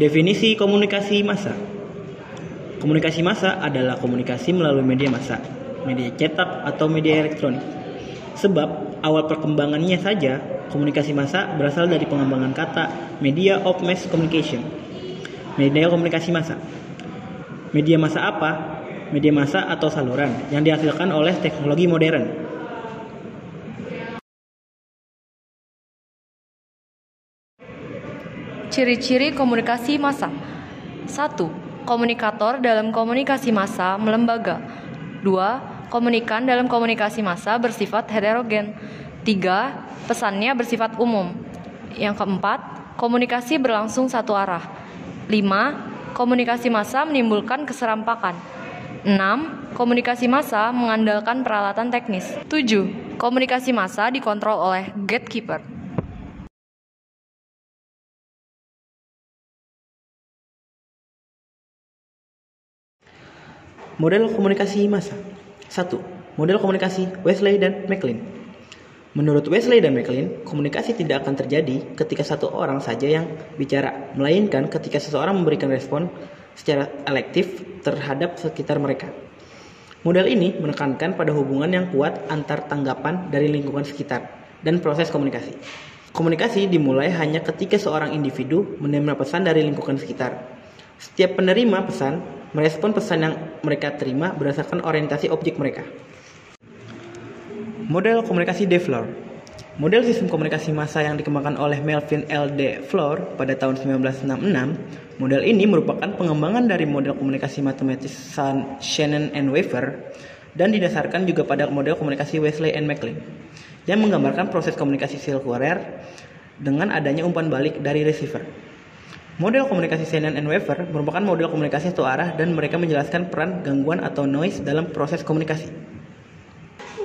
Definisi komunikasi massa. Komunikasi massa adalah komunikasi melalui media massa, media cetak atau media elektronik. Sebab awal perkembangannya saja, komunikasi massa berasal dari pengembangan kata media of mass communication. Media komunikasi massa. Media massa apa? Media massa atau saluran yang dihasilkan oleh teknologi modern. Ciri-ciri komunikasi massa. 1. Komunikator dalam komunikasi massa melembaga. 2. Komunikan dalam komunikasi massa bersifat heterogen. 3. Pesannya bersifat umum. Yang keempat, komunikasi berlangsung satu arah. 5. Komunikasi massa menimbulkan keserampakan. 6. Komunikasi massa mengandalkan peralatan teknis. 7. Komunikasi massa dikontrol oleh gatekeeper. Model komunikasi massa. 1. Model komunikasi Wesley dan McLean. Menurut Wesley dan McLean, komunikasi tidak akan terjadi ketika satu orang saja yang bicara, melainkan ketika seseorang memberikan respon secara elektif terhadap sekitar mereka. Model ini menekankan pada hubungan yang kuat antar tanggapan dari lingkungan sekitar dan proses komunikasi. Komunikasi dimulai hanya ketika seorang individu menerima pesan dari lingkungan sekitar. Setiap penerima pesan merespon pesan yang mereka terima berdasarkan orientasi objek mereka. Model komunikasi De Flor Model sistem komunikasi massa yang dikembangkan oleh Melvin L. De pada tahun 1966, model ini merupakan pengembangan dari model komunikasi matematis Shannon and Weaver dan didasarkan juga pada model komunikasi Wesley and McLean yang menggambarkan proses komunikasi sel Fourier dengan adanya umpan balik dari receiver. Model komunikasi Shannon and Weaver merupakan model komunikasi satu arah dan mereka menjelaskan peran gangguan atau noise dalam proses komunikasi.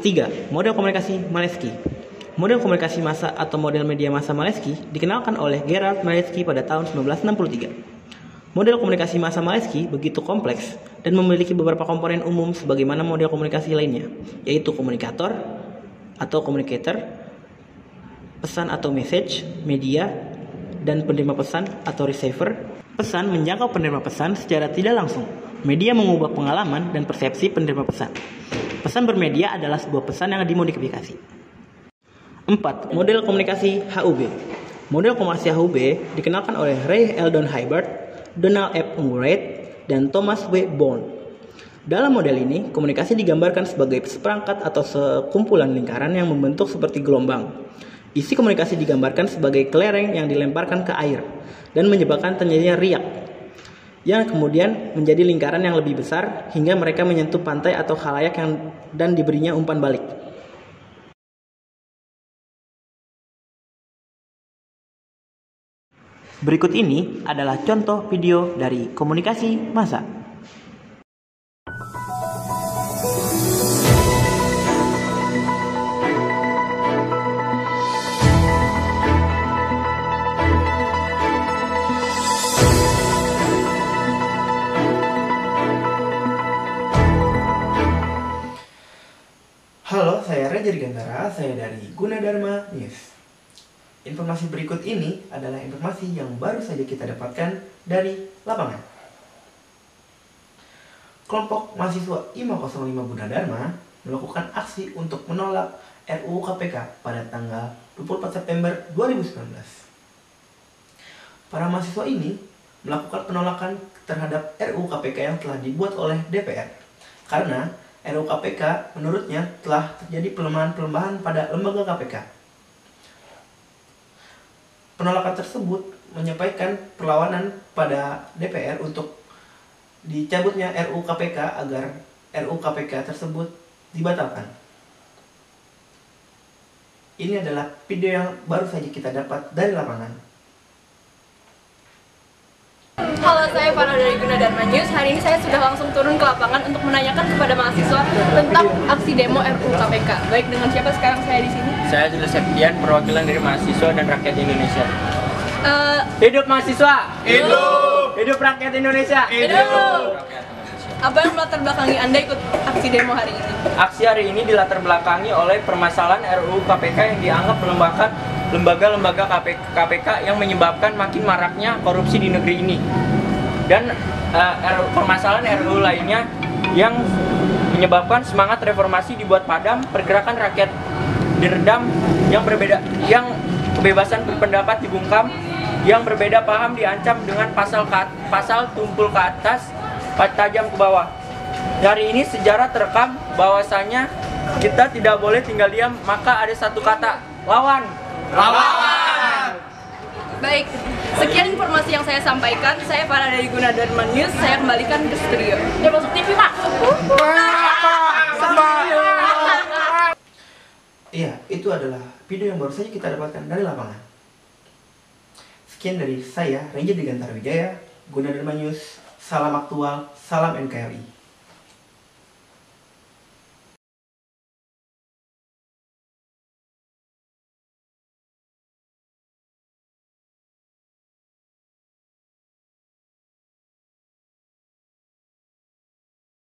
3. Model komunikasi Maleski Model komunikasi massa atau model media massa Maleski dikenalkan oleh Gerard Maleski pada tahun 1963. Model komunikasi massa Maleski begitu kompleks dan memiliki beberapa komponen umum sebagaimana model komunikasi lainnya, yaitu komunikator atau communicator, pesan atau message, media, dan penerima pesan atau receiver, pesan menjangkau penerima pesan secara tidak langsung. Media mengubah pengalaman dan persepsi penerima pesan. Pesan bermedia adalah sebuah pesan yang dimodifikasi. 4. Model komunikasi HUB Model komunikasi HUB dikenalkan oleh Ray Eldon Hibbert, Donald F. Murray, dan Thomas W. Bourne. Dalam model ini, komunikasi digambarkan sebagai seperangkat atau sekumpulan lingkaran yang membentuk seperti gelombang. Isi komunikasi digambarkan sebagai kelereng yang dilemparkan ke air dan menyebabkan terjadinya riak yang kemudian menjadi lingkaran yang lebih besar hingga mereka menyentuh pantai atau khalayak yang dan diberinya umpan balik. Berikut ini adalah contoh video dari komunikasi massa. Halo, saya dari Gunadarma News. Informasi berikut ini adalah informasi yang baru saja kita dapatkan dari lapangan. Kelompok mahasiswa 505 Gunadarma melakukan aksi untuk menolak RUU KPK pada tanggal 24 September 2019. Para mahasiswa ini melakukan penolakan terhadap RUU KPK yang telah dibuat oleh DPR karena RUU KPK menurutnya telah terjadi pelemahan-pelemahan pada lembaga KPK. Penolakan tersebut menyampaikan perlawanan pada DPR untuk dicabutnya RUU KPK agar RUU KPK tersebut dibatalkan. Ini adalah video yang baru saja kita dapat dari lapangan. Farah dari Gunadarma News. Hari ini saya sudah langsung turun ke lapangan untuk menanyakan kepada mahasiswa tentang aksi demo RUU KPK. Baik, dengan siapa sekarang saya di sini? Saya Julius Septian, perwakilan dari mahasiswa dan rakyat Indonesia. Uh, hidup mahasiswa! Hidup! Hidup rakyat Indonesia! Hidup! Apa yang melatar belakangi Anda ikut aksi demo hari ini? Aksi hari ini dilatar belakangi oleh permasalahan RUU KPK yang dianggap melemahkan lembaga-lembaga KPK yang menyebabkan makin maraknya korupsi di negeri ini. Dan uh, permasalahan RUU lainnya yang menyebabkan semangat reformasi dibuat padam, pergerakan rakyat diredam, yang berbeda, yang kebebasan berpendapat dibungkam, yang berbeda paham diancam dengan pasal pasal tumpul ke atas, tajam ke bawah. Dari ini sejarah terekam bahwasanya kita tidak boleh tinggal diam, maka ada satu kata, lawan. Lawan. Baik, sekian informasi yang saya sampaikan. Saya para dari Gunadarma News. Saya kembalikan ke studio. Ya masuk TV, Pak. Iya, itu adalah video yang baru saja kita dapatkan dari lapangan. Sekian dari saya, Ranger Digantara Wijaya, Gunadarma News. Salam aktual, salam NKRI.